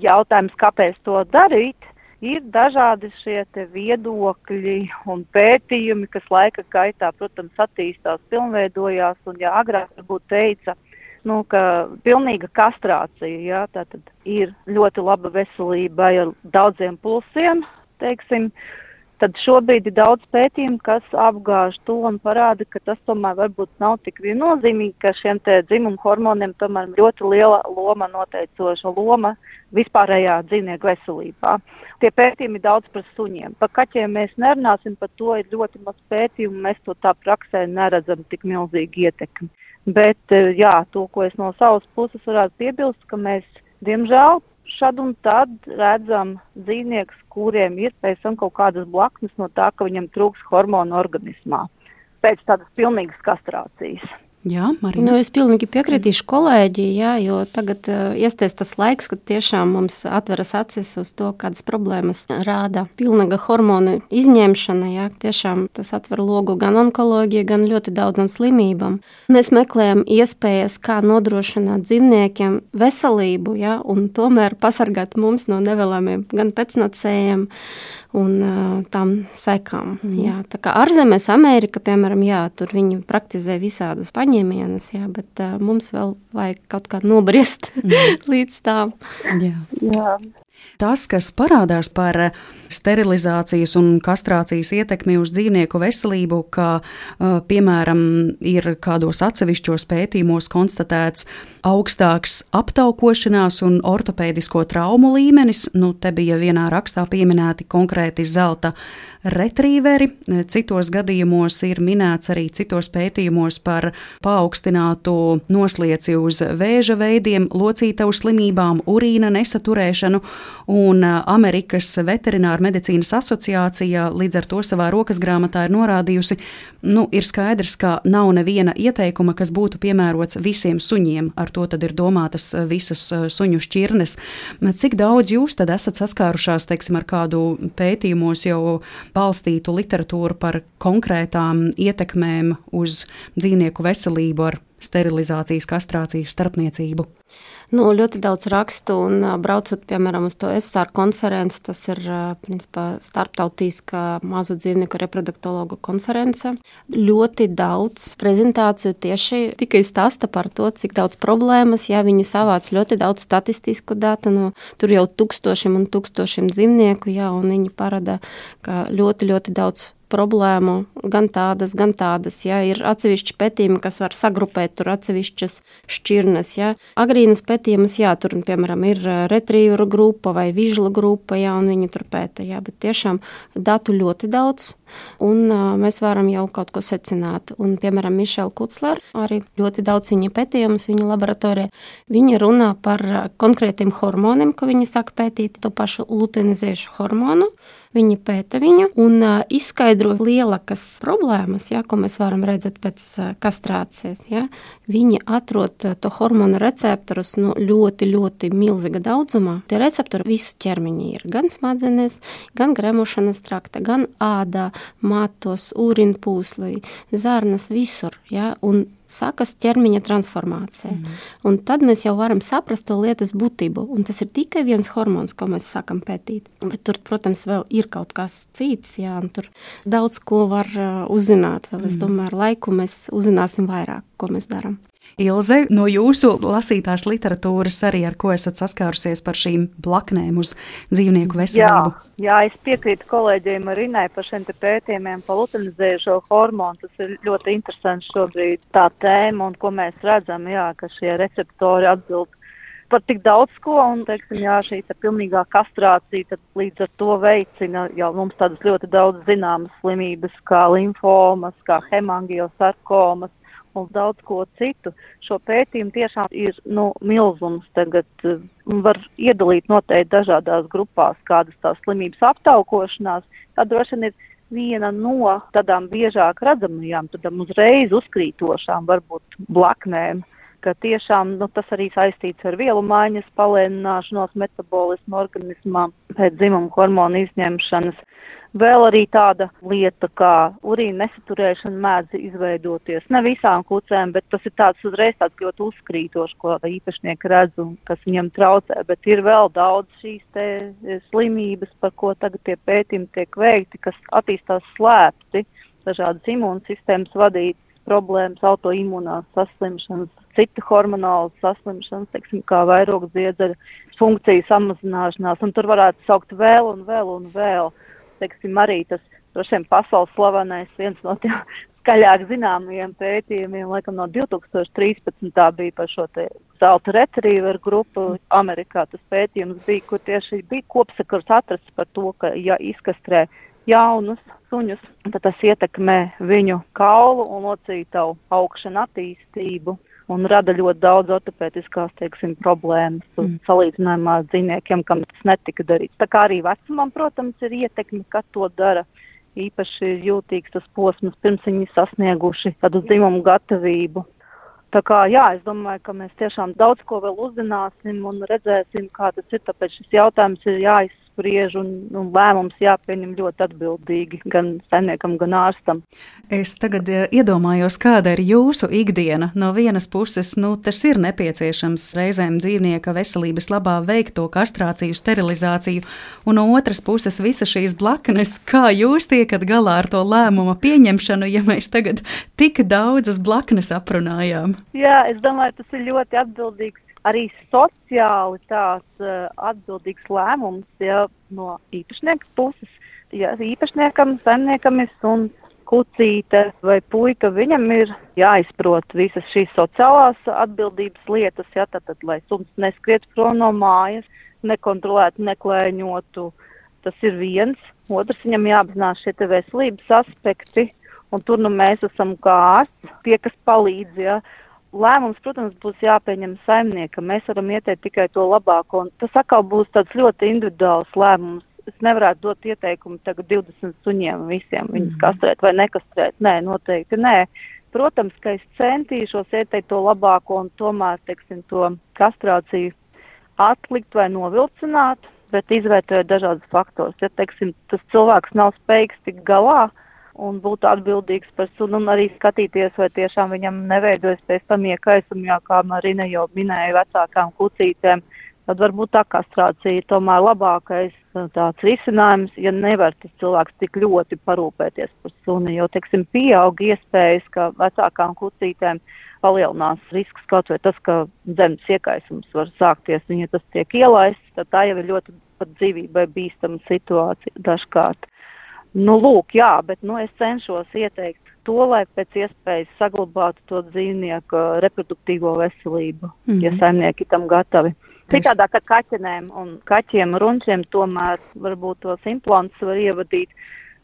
Jautājums, kāpēc to darīt? Ir dažādi šie viedokļi un pētījumi, kas laika gaitā, protams, attīstās, pilnveidojās. Un, ja agrāk varbūt teica, nu, ka pilnīga kastrācija jā, ir ļoti laba veselībai ar daudziem plusiem, teiksim, tad šobrīd ir daudz pētījumu, kas apgāž to un parāda, ka tas tomēr varbūt nav tik viennozīmīgi, ka šiem dzimumu hormoniem tomēr ļoti liela loma, noteicoša loma vispārējā dzīvnieku veselībā. Tie pētījumi ir daudz par suņiem. Par kaķiem mēs nerunāsim, par to ir ļoti maz pētījumu, mēs to tā praksē neredzam tik milzīgi ietekmi. Bet jā, to, ko es no savas puses varētu piebilst, ka mēs diemžēl šad un tad redzam dzīvniekus, kuriem ir pēc tam kaut kādas blaknes no tā, ka viņam trūks hormonu organismā pēc tādas pilnīgas kastrācijas. Jā, Marina. Nu, es pilnīgi piekritīšu kolēģi, jā, jo tagad uh, iesties tas laiks, kad tiešām mums atveras acis uz to, kādas problēmas rāda pilnaga hormonu izņemšana. Jā, tiešām tas atver logu gan onkoloģijai, gan ļoti daudzam slimībām. Mēs meklējam iespējas, kā nodrošināt dzīvniekiem veselību, jā, un tomēr pasargāt mums no nevēlamiem gan pēcnacējiem, un uh, tām sekām. Mm. Jā, tā kā ārzemēs, Amerika, piemēram, jā, tur viņi praktizē visādus paņēmienus, jā, bet uh, mums vēl vajag kaut kā nobriest mm. līdz tām. Jā. Jā. Tas, kas parādās par sterilizācijas un kastrācijas ietekmi uz dzīvnieku veselību, kā piemēram ir kādos atsevišķos pētījumos konstatēts augstāks aptaukošanās un ortopēdisko traumu līmenis, nu te bija vienā rakstā pieminēti konkrēti zelta retrīveri. Citos gadījumos ir minēts arī citos pētījumos par paaugstinātu noslieci uz vēža veidiem, locītavu slimībām, urīna nesaturēšanu, un Amerikas Veterināra medicīnas asociācija līdz ar to savā rokas grāmatā ir norādījusi, nu, ir skaidrs, ka nav neviena ieteikuma, kas būtu piemērots visiem suņiem. Ar to ir domātas visas suņu šķirnes. Cik daudz jūs esat saskārušās, teiksim, ar kādu pētījumos jau balstītu literatūru par konkrētām ietekmēm uz dzīvnieku veselību ar sterilizācijas, kastrācijas starpniecību? Nu, ļoti daudz rakstu, un braucot, piemēram, uz to FSR konferenci, tas ir principā starptautiskā mazu dzīvnieku reproduktologu konference. Ļoti daudz prezentāciju tieši tikai stāsta par to, cik daudz problēmas, ja viņi savāc ļoti daudz statistisku datu, no tur jau tūkstošiem un tūkstošiem dzīvnieku, jā, un viņi parāda, ka ļoti, ļoti daudz problēmu, gan tādas, gan tādas. Ja, ir atsevišķi pētījumi, kas var sagrupēt tur atsevišķas šķirnes. Ja. Agrīnas pētījumus, jā, tur, piemēram, ir retrieveru grupa vai vižla grupa, ja, un viņi tur pēta. Ja, bet tiešām datu ļoti daudz, un mēs varam jau kaut ko secināt. Un, piemēram, Mišela Kucler, arī ļoti daudz viņa pētījumus viņa laboratorijā, viņa runā par konkrētiem hormoniem, ko viņi saka pētīt, to pašu luteinizējušu hormonu. Viņi pēta viņu un izskaidro lielākas problēmas, ja, ko mēs varam redzēt pēc kastrācijas. Ja. Viņi atrod uh, to hormonu receptorus nu, ļoti, ļoti milzīga daudzumā. Tie receptori visu ķermeņi ir gan smadzenēs, gan gremošanas trakta, gan ādā, matos, ūrinpūslī, zarnas, visur. Ja, un sākas ķermeņa transformācija. Mm. Un tad mēs jau varam saprast to lietas būtību. Un tas ir tikai viens hormons, ko mēs sākam pētīt. Bet tur, protams, vēl ir kaut kas cits, jā, un tur daudz ko var uh, uzzināt. Vēl, mm. Es domāju, ar laiku mēs uzzināsim vairāk, ko mēs darām. Ilze, no jūsu lasītās literatūras arī ar ko esat saskārusies par šīm blaknēm uz dzīvnieku veselību? Jā, jā es piekrītu kolēģiem Rinai par šiem pētījumiem par lutinizējušo hormonu. Tas ir ļoti interesants šobrīd tā tēma, un ko mēs redzam, jā, ka šie receptori atbild par tik daudz ko, un teiksim, jā, šī pilnīgā kastrācija līdz ar to veicina jau mums tādas ļoti daudz zināmas slimības, kā limfomas, kā hemangiosarkomas, un daudz ko citu. Šo pētījumu tiešām ir nu, milzums. Tagad uh, var iedalīt noteikti dažādās grupās, kādas tās slimības aptaukošanās. Tā droši vien ir viena no tādām biežāk redzamajām, tādām uzreiz uzkrītošām, varbūt blaknēm. Ka tiešām nu, tas arī saistīts ar vielu maiņas palēnināšanos metabolismu organismā pēc dzimuma hormonu izņemšanas. Vēl arī tāda lieta kā urīna nesaturēšana mēdz izveidoties. Ne visām kucēm, bet tas ir tāds uzreiz tāds ļoti uzkrītošs, ko īpašnieki redz un kas viņam traucē. Bet ir vēl daudz šīs slimības, par ko tagad tie pētījumi tiek veikti, kas attīstās slēpti, dažādas imūnsistēmas vadītas problēmas, autoimūnās saslimšanas, citu hormonālu saslimšanas, teiksim, kā vairogdziedzeļa funkciju samazināšanās. Tur varētu saukt vēl un vēl un vēl. Teiksim, arī tas vien pasaules slavenais viens no tiem skaļāk zināmajiem pētījumiem, laikam no 2013. bija par šo zelta retrieveru grupu. Amerikā tas pētījums bija, kur tieši bija kopsakars atrasts par to, ka ja izkastrē jaunus suņus, tad tas ietekmē viņu kaulu un locītavu augšanu attīstību. Un rada ļoti daudz ortopēdiskās teiksim, problēmas mm. salīdzinājumā ar dzīvniekiem, kam tas netika darīts. Tā kā arī vecumam, protams, ir ietekme, kas to dara. Īpaši jūtīgs tas posms, pirms viņi sasnieguši tādu dzimumu gatavību. Tā kā, jā, es domāju, ka mēs tiešām daudz ko vēl uzzināsim un redzēsim, kā tas ir. Tāpēc šis jautājums ir jāizsaka jāapspriež un, un lēmums jāpieņem ļoti atbildīgi gan saimniekam, gan ārstam. Es tagad eh, iedomājos, kāda ir jūsu ikdiena. No vienas puses, nu, tas ir nepieciešams reizēm dzīvnieka veselības labā veikt to kastrāciju, sterilizāciju, un no otras puses visas šīs blaknes, kā jūs tiekat galā ar to lēmumu pieņemšanu, ja mēs tagad tik daudzas blaknes aprunājām? Jā, es domāju, tas ir ļoti atbildīgs arī sociāli tāds uh, atbildīgs lēmums ja, no īpašnieka puses. Ja īpašniekam, saimniekam ir suns, kucīte vai puika, viņam ir jāizprot visas šīs sociālās atbildības lietas, ja, tad, tad, lai suns neskriet prom no mājas, nekontrolētu, neklēņotu. Tas ir viens. Otrs, viņam jāapzinās šie veselības aspekti. Un tur nu, mēs esam kā ārsts, tie, kas palīdz. Ja, lēmums, protams, būs jāpieņem saimniekam. Mēs varam ieteikt tikai to labāko. Tas atkal būs tāds ļoti individuāls lēmums. Es nevaru dot ieteikumu tagad 20 suņiem visiem viņus mm. kastrēt vai nekastrēt. Nē, noteikti nē. Protams, ka es centīšos ieteikt to labāko un tomēr teiksim, to kastrāciju atlikt vai novilcināt, bet izvērtējot dažādus faktorus. Ja teiksim, tas cilvēks nav spējīgs tikt galā, un būt atbildīgs par sunu un arī skatīties, vai tiešām viņam neveidojas pēc tam iekaisumi, jā, kā Marina jau minēja, vecākām kucītēm. Tad varbūt tā kastrācija ir tomēr labākais uh, tāds risinājums, ja nevar tas cilvēks tik ļoti parūpēties par suni. Jo, teiksim, pieaug iespējas, ka vecākām kucītēm palielinās risks kaut vai tas, ka zemes iekaisums var sākties, un ja tas tiek ielaists, tad tā jau ir ļoti pat dzīvībai bīstama situācija dažkārt. Nu, lūk, jā, bet nu, es cenšos ieteikt to, lai pēc iespējas saglabātu to dzīvnieku reproduktīvo veselību, mm -hmm. ja mhm. saimnieki tam gatavi. Citādāk ar kaķenēm un kaķiem un runčiem tomēr varbūt tos implantus var ievadīt,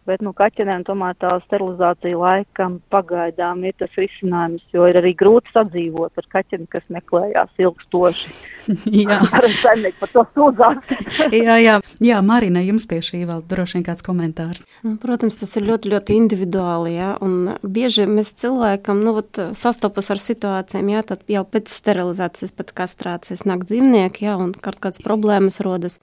bet nu, kaķenēm tomēr tā sterilizācija laikam pagaidām ir tas risinājums, jo ir arī grūti sadzīvot ar kaķeni, kas meklējās ilgstoši. jā, arī saimnieki par to sūdzās. jā, jā, jā, Marina, jums pie šī vēl droši vien kāds komentārs. Nu, protams, tas ir ļoti, ļoti individuāli, jā, un bieži mēs cilvēkam, nu, vat, sastopas ar situācijām, jā, tad jau pēc sterilizācijas, pēc kastrācijas nāk dzīvnieki, jā, un kaut kādas problēmas rodas.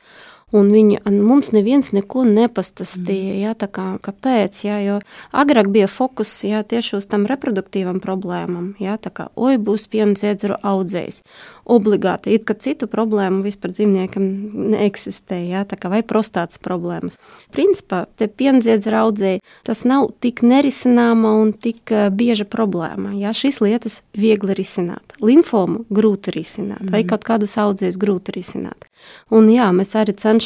Un viņi, mums neviens neko nepastāstīja. Mm. Jā, kā, kāpēc? Jā, jo agrāk bija fokus jā, tieši uz tām reproduktīvām problēmām. Jā, tā kā oi, būs piena dziedzeru audzējs obligāti. It kā citu problēmu vispār dzīvniekam neeksistē, jā, tā kā vai prostātas problēmas. Principā te piendziedz raudzēji, tas nav tik nerisināma un tik bieža problēma. Jā, šīs lietas viegli risināt. Limfomu grūti risināt, mm vai mhm. kaut kādas audzējas grūti risināt. Un jā, mēs arī cenšamies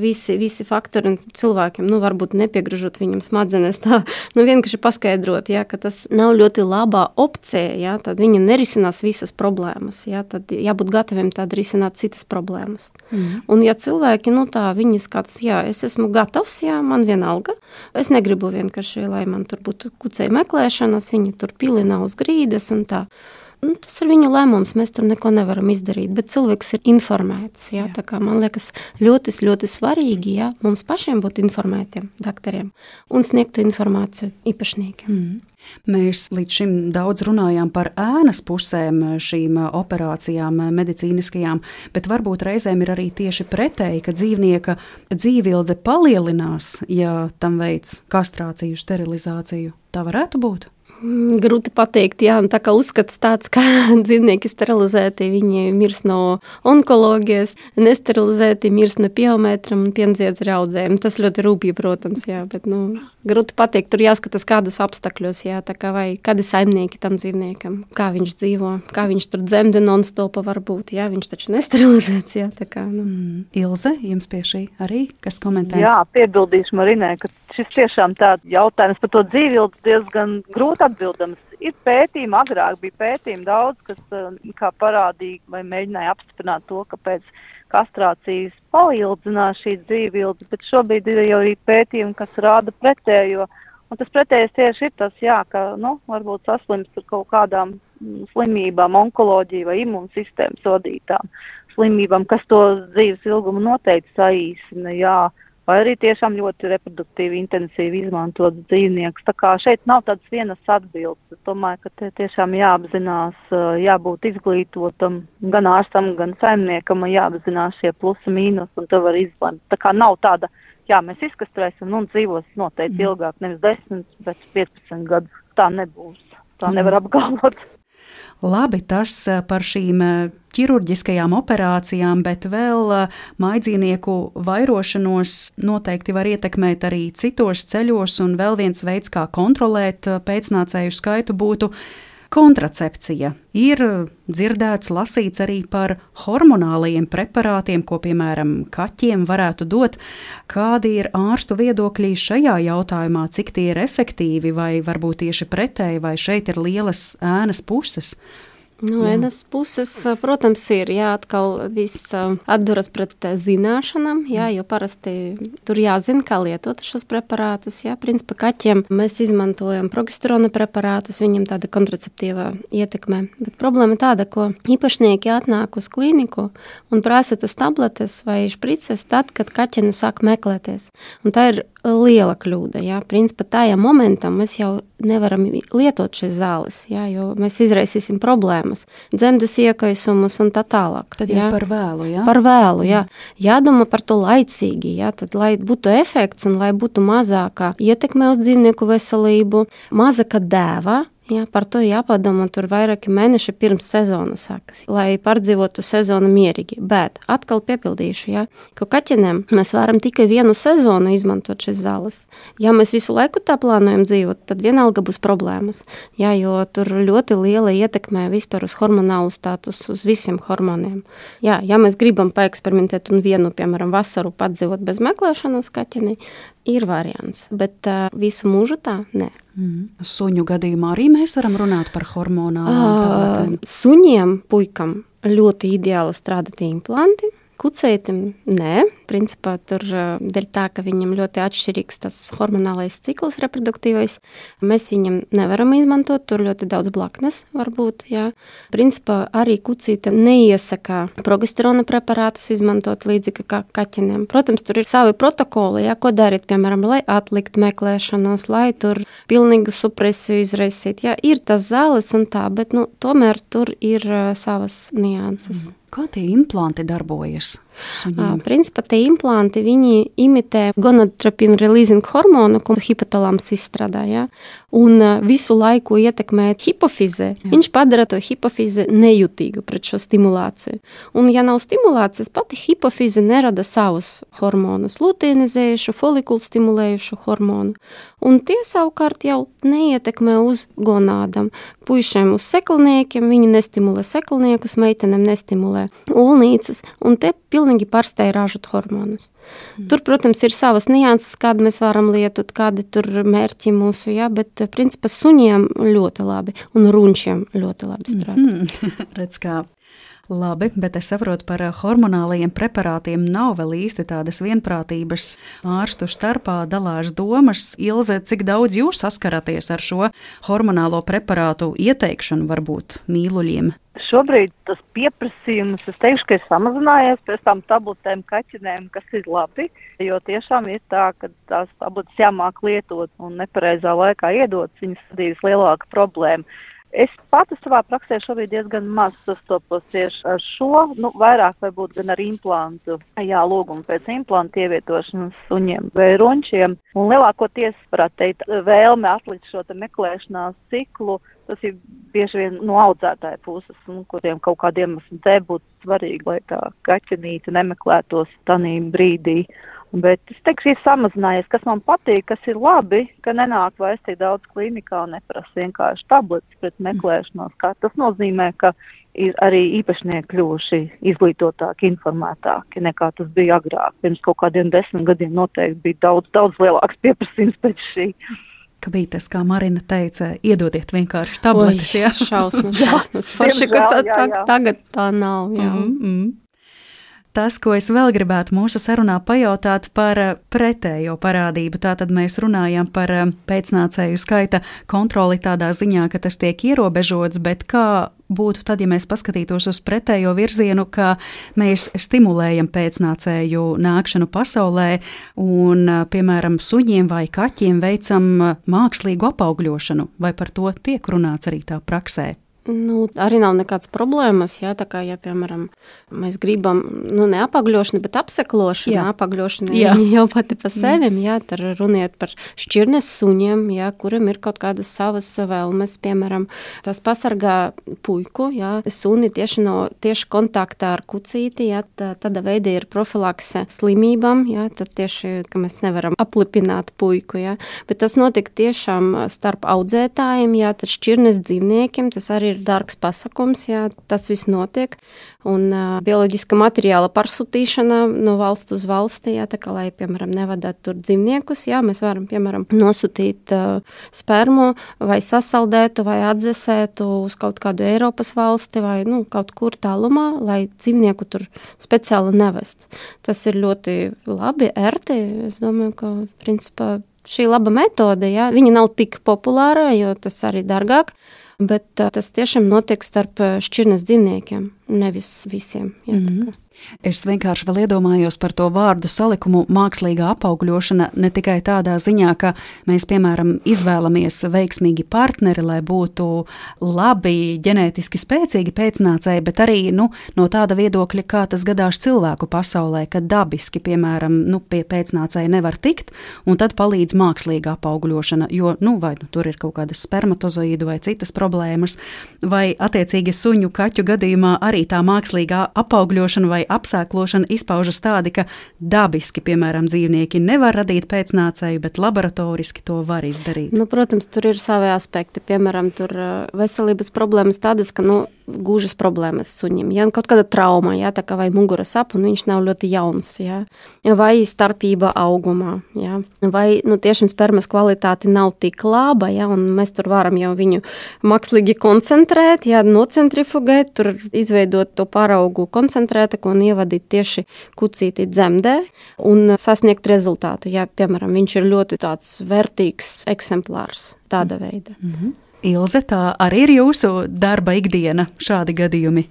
visi, visi faktori cilvēkiem, nu, varbūt nepiegriežot viņam smadzenes, tā, nu, vienkārši paskaidrot, jā, ka tas nav ļoti labā opcija, jā, tad viņi nerisinās visas problēmas, jā, tad jābūt gataviem tad risināt citas problēmas. Mm. Un ja cilvēki, nu tā, viņi skats, jā, es esmu gatavs, jā, man vienalga, es negribu vienkārši, lai man tur būtu kucēja meklēšanas, viņi tur pilina uz grīdas un tā. Nu, tas ir viņu lēmums. Mēs tur neko nevaram izdarīt. Bet cilvēks ir informēts. Jā, jā. Kā, man liekas, ļoti, ļoti svarīgi jā, mums pašiem būt informētiem, doktoriem, un sniegt informāciju īpašniekiem. Mm. Mēs līdz šim daudz runājām par ēnas pusēm šīm operācijām, medicīniskajām, bet varbūt reizēm ir arī tieši pretēji, ka dzīvnieka dzīvildze palielinās, ja tam veids kastrāciju, sterilizāciju. Tā varētu būt. Mm, grūti pateikt, jā, tā kā uzskats tāds, ka dzīvnieki sterilizēti, viņi mirst no onkoloģijas, nesterilizēti mirst no pieometram un pienziedz raudzēm. Tas ļoti rūpīgi, protams, jā, bet, nu, grūti pateikt, tur jāskatās kādus apstākļos, jā, kā vai kādi saimnieki tam dzīvniekam, kā viņš dzīvo, kā viņš tur dzemde non-stopa var būt, jā, viņš taču nesterilizēts, jā, tā kā, nu. Mm. Ilze, jums pie šī arī, kas komentēs? Jā, piebildīšu Marinē, ka šis tiešām tāds jautājums par to dzīvildu diezgan grūti atbildams. Ir pētījumi, agrāk bija pētījumi daudz, kas uh, parādīja vai mēģināja apstiprināt to, ka pēc kastrācijas paildzinās šī dzīvības, bet šobrīd ir jau arī pētījumi, kas rāda pretējo. Un tas pretējais tieši ir tas, jā, ka nu, varbūt saslimst ar kaut kādām mm, slimībām, onkoloģiju vai imūnsistēmas vadītām slimībām, kas to dzīves ilgumu noteikti saīsina. Jā vai arī tiešām ļoti reproduktīvi, intensīvi izmantot dzīvniekus. Tā kā šeit nav tādas vienas atbildes. Es domāju, ka te tiešām jāapzinās, jābūt izglītotam gan ārstam, gan saimniekam, jāapzinās šie plusi, mīnus, un to var izlemt. Tā kā nav tāda, jā, mēs izkastrēsim un dzīvos noteikti mm. ilgāk, nevis 10, bet 15 gadus. Tā nebūs. Tā nevar apgalvot. Labi, tas par šīm ķirurģiskajām operācijām, bet vēl eh, maidzīnieku vairošanos noteikti var ietekmēt arī citos ceļos, un vēl viens veids, kā kontrolēt eh, pēcnācēju skaitu, būtu kontracepcija. Ir dzirdēts, lasīts arī par hormonālajiem preparātiem, ko piemēram kaķiem varētu dot. Kādi ir ārstu viedokļi šajā jautājumā, cik tie ir efektīvi, vai varbūt tieši pretēji, vai šeit ir lielas ēnas puses? No nu, vienas puses, protams, ir jāatkal viss atduras pret zināšanām, jā, jo parasti tur jāzina, kā lietot šos preparātus. Jā, principā kaķiem mēs izmantojam progesterona preparātus, viņiem tāda kontraceptīva ietekme. Bet problēma tāda, ko īpašnieki atnāk uz klīniku un prasa tas tabletes vai šprices tad, kad kaķene sāk meklēties. Un tā ir liela kļūda. Jā. Principā tajā momentā mēs jau nevaram lietot šīs zāles, jā, jo mēs izraisīsim problēmas, dzemdes iekaisumus un tā tālāk. Tad jau par vēlu. Jā? Par vēlu, jā. Jādomā par to laicīgi, jā, tad, lai būtu efekts un lai būtu mazākā ietekme uz dzīvnieku veselību, mazāka dēva, Jā, par to jāpadomā tur vairāki mēneši pirms sezonas sākas, lai pārdzīvotu sezonu mierīgi. Bet atkal piebildīšu, ja, ka kaķenēm mēs varam tikai vienu sezonu izmantot šīs zāles. Ja mēs visu laiku tā plānojam dzīvot, tad vienalga būs problēmas. Jā, jo tur ļoti liela ietekme vispār uz hormonālu statusu, uz visiem hormoniem. Jā, ja mēs gribam paeksperimentēt un vienu, piemēram, vasaru padzīvot bez meklēšanas kaķenei, ir variants, bet uh, visu mūžu tā nē. Mm. Suņu gadījumā arī mēs varam runāt par hormonālām tabletēm. Uh, suņiem, puikam ļoti ideāli strādāt implanti. Kucētim nē, principā tur dēļ tā, ka viņam ļoti atšķirīgs tas hormonālais cikls reproduktīvais, mēs viņam nevaram izmantot, tur ļoti daudz blaknes var būt, jā. Principā arī kucīte neiesaka progesterona preparātus izmantot līdzīgi kā kaķiniem. Protams, tur ir savi protokoli, jā, ko darīt, piemēram, lai atlikt meklēšanos, lai tur pilnīgu supresiju izraisīt, jā, ir tas zāles un tā, bet, nu, tomēr tur ir savas nianses. Mm. Kā tie implanti darbojas? Suņiem. Principā tie implanti imitē gonadotropinu releasing hormonu, ko hipotalāms izstrādā. Ja? Un visu laiku ietekmē hipofizi. Viņš padara to hipofizi nejutīgu pret šo stimulāciju. Un, ja nav stimulācijas, pati hipofizi nerada savus hormonus, luteinizējušu, folikulu stimulējušu hormonu. Un tie savukārt jau neietekmē uz gonādām. Puišiem uz seklniekiem viņi nestimulē seklniekus, meitenēm nestimulē ulnīcas. Un te pilnīgi pilnīgi pārstāja ražot hormonus. Mm. Tur, protams, ir savas nianses, kāda mēs varam lietot, kādi tur mērķi mūsu, jā, bet principā suņiem ļoti labi un runčiem ļoti labi strādā. Mm -hmm. Redz, kā Labi, bet es saprotu, par hormonālajiem preparātiem nav vēl īsti tādas vienprātības. Ārstu starpā dalās domas. Ilze, cik daudz jūs saskaraties ar šo hormonālo preparātu ieteikšanu varbūt mīluļiem? Šobrīd tas pieprasījums, es teikšu, ka ir samazinājies pēc tam tabletēm, kaķinēm, kas ir labi. Jo tiešām ir tā, ka tās tabletes jāmāk lietot un nepareizā laikā iedot, viņas radīs lielāku problēmu. Es pati savā praksē šobrīd diezgan maz sastopos tieši ar šo, nu, vairāk varbūt gan ar implantu, jā, lūgumu pēc implantu ievietošanas suņiem vai runčiem. Un lielākoties, varētu teikt, vēlme atlikt šo meklēšanās ciklu, tas ir bieži vien no audzētāja puses, nu, kuriem kaut kādiem iemesliem būtu svarīgi, lai tā kaķenīte nemeklētos tajā brīdī. Bet es teikšu, ir samazinājies, kas man patīk, kas ir labi, ka nenāk vairs tik daudz klinikā un neprasa vienkārši tabletes pret meklēšanos. Kā tas nozīmē, ka ir arī īpašnieki kļuvuši izglītotāki, informētāki nekā tas bija agrāk. Pirms kaut kādiem desmit gadiem noteikti bija daudz, daudz lielāks pieprasījums pēc šī ka bija tas, kā Marina teica, iedodiet vienkārši tabletes. Oi, jā, šausmas, šausmas. Forši, ka tā, tā, tagad tā nav. Jā. Mm -hmm. Tas, ko es vēl gribētu mūsu sarunā pajautāt par eh, pretējo parādību, tātad mēs runājam par eh, pēcnācēju skaita kontroli tādā ziņā, ka tas tiek ierobežots, bet kā būtu tad, ja mēs paskatītos uz pretējo virzienu, ka mēs stimulējam pēcnācēju nākšanu pasaulē un, eh, piemēram, suņiem vai kaķiem veicam mākslīgu apaugļošanu, vai par to tiek runāts arī tā praksē? Nu, arī nav nekādas problēmas. Jā, tā kā, ja, piemēram, mēs gribam, nu, ne apakļošanu, bet apseklošanu, jā. apakļošanu jā. jau pati pa sevi, jā, tad runiet par šķirnes suņiem, jā, kuram ir kaut kādas savas vēlmes, piemēram, tas pasargā puiku, jā, suni tieši no tieši kontaktā ar kucīti, jā, tā, tāda veida ir profilakse slimībām, jā, tad tieši, ka mēs nevaram aplipināt puiku, jā, bet tas notika tiešām starp audzētājiem, jā, tad šķirnes dzīvniekiem, tas arī ir dārgs pasakums, jā, tas viss notiek. Un uh, bioloģiska materiāla pārsūtīšana no valsts uz valsti, jā, tā kā, lai, piemēram, nevadētu tur dzīvniekus, jā, mēs varam, piemēram, nosūtīt uh, spermu vai sasaldētu vai atdzesētu uz kaut kādu Eiropas valsti vai, nu, kaut kur tālumā, lai dzīvnieku tur speciāli nevest. Tas ir ļoti labi, ērti, es domāju, ka, principā, šī laba metode, jā, viņa nav tik populāra, jo tas arī dārgāk, bet tas tiešām notiek starp šķirnes dzīvniekiem, nevis visiem. Jā, mm -hmm. Es vienkārši vēl iedomājos par to vārdu salikumu mākslīgā apaugļošana ne tikai tādā ziņā, ka mēs, piemēram, izvēlamies veiksmīgi partneri, lai būtu labi, ģenētiski spēcīgi pēcnācēji, bet arī nu, no tāda viedokļa, kā tas gadās cilvēku pasaulē, ka dabiski, piemēram, nu, pie pēcnācēja nevar tikt, un tad palīdz mākslīga apaugļošana, jo, nu, vai nu, tur ir kaut kādas spermatozoīdu vai citas problēmas, vai attiecīgi suņu kaķu gadījumā arī tā mākslīgā apaugļošana vai apsēklošana izpaužas tādi, ka dabiski, piemēram, dzīvnieki nevar radīt pēcnācēju, bet laboratoriski to var izdarīt. Nu, protams, tur ir savi aspekti. Piemēram, tur veselības problēmas tādas, ka nu, gūžas problēmas suņam. Ja kaut kāda trauma, ja, kā vai muguras sap, un viņš nav ļoti jauns, ja, vai starpība augumā, ja, vai nu, tiešām spermas kvalitāte nav tik laba, ja, un mēs tur varam jau viņu mākslīgi koncentrēt, ja, nocentrifugēt, tur izveidot to paraugu koncentrētāku un ievadīt tieši kucīti dzemdē un sasniegt rezultātu. Ja, piemēram, viņš ir ļoti tāds vērtīgs eksemplārs tāda veida. Mm -hmm. Ilze, tā arī ir jūsu darba ikdiena, šādi gadījumi.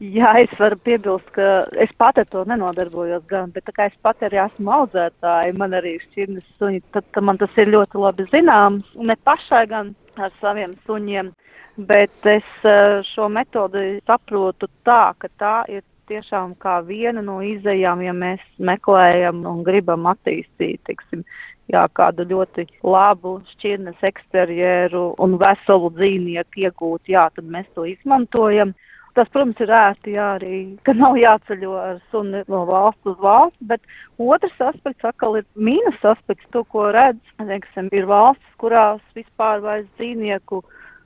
Jā, es varu piebilst, ka es pati to nenodarbojos, gan, bet tā kā es pati arī esmu audzētāja, man arī ir šķirnes suņi, tad man tas ir ļoti labi zināms. Ne pašai gan ar saviem suņiem, bet es eh, šo metodi saprotu tā, ka tā ir tiešām kā viena no izējām, ja mēs meklējam un gribam attīstīt tiksim, jā, kādu ļoti labu šķirnes eksterjeru un veselu dzīvnieku iegūt, jā, tad mēs to izmantojam. Tas, protams, ir ērti jā, arī, ka nav jāceļo ar suni no valsts uz valsts, bet otrs aspekts atkal ir mīnus aspekts, to, ko redz. Teiksim, ir valstis, kurās vispār vairs dzīvnieku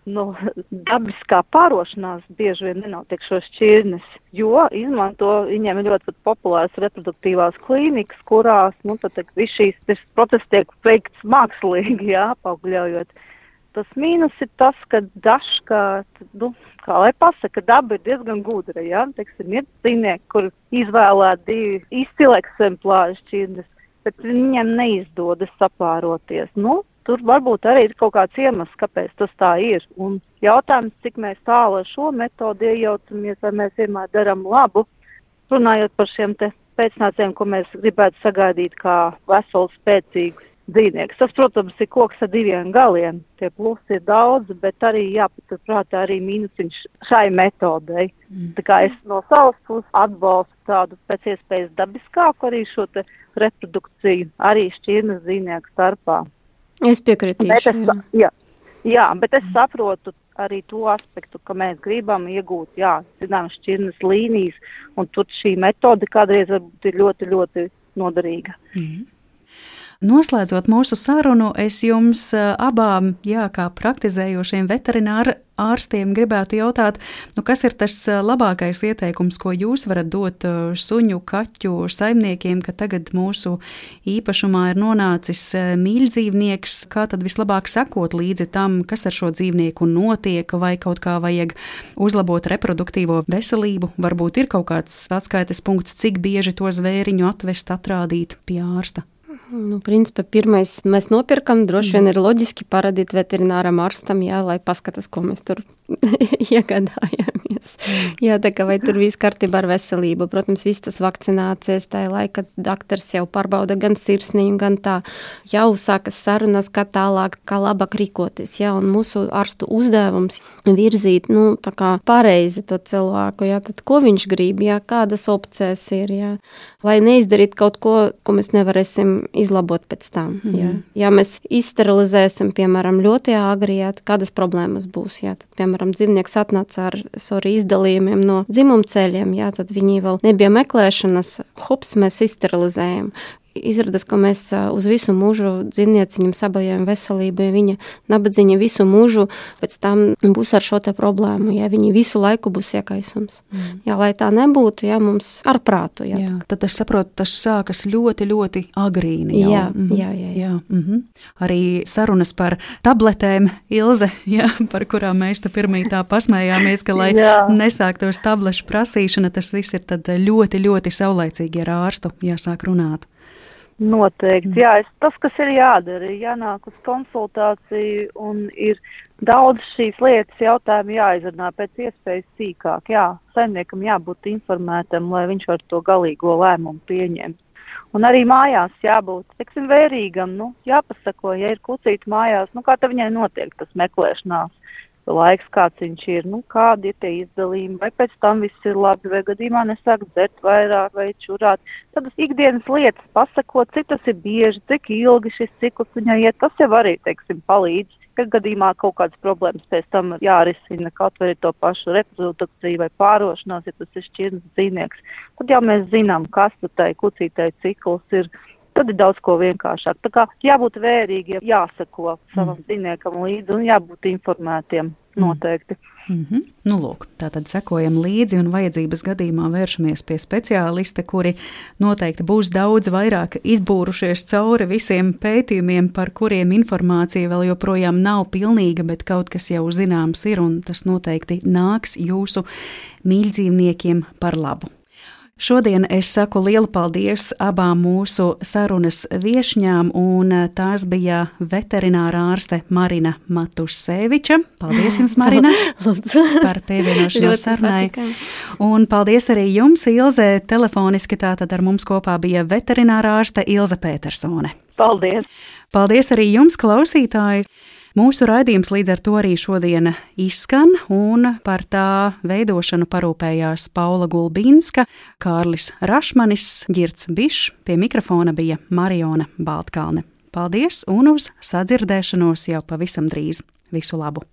nu, dabiskā pārošanās bieži vien nenotiek šos šķirnes, jo izmanto, viņiem ir ļoti populāras reproduktīvās klīnikas, kurās nu, viss šīs process tiek veikts mākslīgi, jā, apaugļojot. Tas mīnus ir tas, ka dažkārt, nu, kā lai pasaka, daba ir diezgan gudra. Ja? Teiksim, ir dzīvnieki, kur izvēlēt divi izcili eksemplāri šķirnes, bet viņiem neizdodas sapāroties. Nu, tur varbūt arī ir kaut kāds iemesls, kāpēc tas tā ir. Un jautājums, cik tālu ar šo metodi iejaucamies, vai mēs vienmēr darām labu, runājot par šiem pēcnācējiem, ko mēs gribētu sagaidīt kā veselu, spēcīgu dzīvnieks. Tas, protams, ir koks ar diviem galiem. Tie plusi ir daudz, bet arī jāpaturprātā arī mīnusiņš šai metodei. Mm. Es no savas puses atbalstu tādu pēc iespējas dabiskāku arī šo reprodukciju, arī šķirnes dzīvnieku starpā. Es es, jā. Jā, jā, bet es saprotu arī to aspektu, ka mēs gribam iegūt, jā, zinām, šķirnes līnijas, un tur šī metode kādreiz ir ļoti, ļoti noderīga. Mm. Noslēdzot mūsu sarunu, es jums abām, jā, kā praktizējošiem veterināru ārstiem, gribētu jautāt, nu, kas ir tas labākais ieteikums, ko jūs varat dot suņu, kaķu saimniekiem, ka tagad mūsu īpašumā ir nonācis mīļdzīvnieks, kā tad vislabāk sekot līdzi tam, kas ar šo dzīvnieku notiek, vai kaut kā vajag uzlabot reproduktīvo veselību, varbūt ir kaut kāds atskaites punkts, cik bieži to zvēriņu atvest, atrādīt pie ārsta. Nu, principā, pirmais mēs nopirkam, droši vien ir loģiski parādīt veterināram ārstam, jā, lai paskatās, ko mēs tur iegādājamies. Jā, tā kā vai tur viss kārtībā ar veselību. Protams, viss tas vakcinācijas, tā laika doktors jau pārbauda gan sirsniņu, gan tā jau sākas sarunas, kā tālāk, kā labāk rīkoties. Jā, un mūsu ārstu uzdevums virzīt, nu, tā kā pareizi to cilvēku, jā, tad ko viņš grib, jā, kādas opcijas ir, jā, lai neizdarīt kaut ko, ko mēs nevarēsim izlabot pēc tam. Mm jā. Ja mēs izsterilizēsim, piemēram, ļoti āgri, jā, kādas problēmas būs, jā, tad, piemēram, dzīvnieks atnāca ar sorry, izdalījumiem no dzimumceļiem, jā, tad viņi vēl nebija meklēšanas, hops, mēs izsterilizējam. Izrādās, ka mēs uz visu mūžu dzīvnieciņam sabojājam veselību, ja viņa nabadzīņa visu mūžu pēc tam būs ar šo te problēmu, ja viņi visu laiku būs iekaisums. Mm. Jā, lai tā nebūtu, ja mums ar prātu. Jā, jā, tad es saprotu, tas sākas ļoti, ļoti agrīni. Jau. Jā, mm -hmm. jā, jā. jā. jā. Mm -hmm. Arī sarunas par tabletēm, Ilze, jā, par kurām mēs te pirmie tā pasmējāmies, ka lai jā. nesāktos tablešu prasīšana, tas viss ir ļoti, ļoti saulaicīgi ar ārstu jāsāk runāt. Noteikti. Mm. Jā, es, tas, kas ir jādara, ir jānāk uz konsultāciju un ir daudz šīs lietas jautājumu jāizrunā pēc iespējas sīkāk. Jā, saimniekam jābūt informētam, lai viņš var to galīgo lēmumu pieņemt. Un arī mājās jābūt teiksim, vērīgam. Nu, jāpasako, ja ir kucīte mājās, nu, kā viņai notiek tas meklēšanās laiks, kāds viņš ir, nu, kādi ir tie izdalījumi, vai pēc tam viss ir labi, vai gadījumā nesāk dzert vairāk vai čurāt. Tad ikdienas lietas pasakot, cik tas ir bieži, cik ilgi šis cikls viņai iet, tas jau arī, teiksim, palīdz. Kad gadījumā kaut kādas problēmas pēc tam jārisina, kaut vai to pašu reprodukciju vai pārošanās, ja tas ir šķirnes dzīvnieks, tad jau mēs zinām, kas tai kucītai cikls ir tad ir daudz ko vienkāršāk. Tā kā jābūt vērīgiem, jāsako savam mm. dzīvniekam līdzi un jābūt informētiem. Mm. Noteikti. Mm -hmm. nu, lūk, tā tad sekojam līdzi un vajadzības gadījumā vēršamies pie speciālista, kuri noteikti būs daudz vairāk izbūrušies cauri visiem pētījumiem, par kuriem informācija vēl joprojām nav pilnīga, bet kaut kas jau zināms ir, un tas noteikti nāks jūsu mīļdzīvniekiem par labu. Šodien es saku lielu paldies abām mūsu sarunas viesņām, un tās bija veterinārā ārste Marina Matuseviča. Paldies jums, Marina, par pievienošanos sarunai. Un paldies arī jums, Ilze, telefoniski tātad ar mums kopā bija veterinārā ārste Ilze Petersone. Paldies! Paldies arī jums, klausītāji! Mūsu raidījums līdz ar to arī šodien izskan, un par tā veidošanu parūpējās Paula Gulbīnska, Kārlis Rašmanis, Girts Bišs, pie mikrofona bija Mariona Baltkalne. Paldies un uz sadzirdēšanos jau pavisam drīz. Visu labu!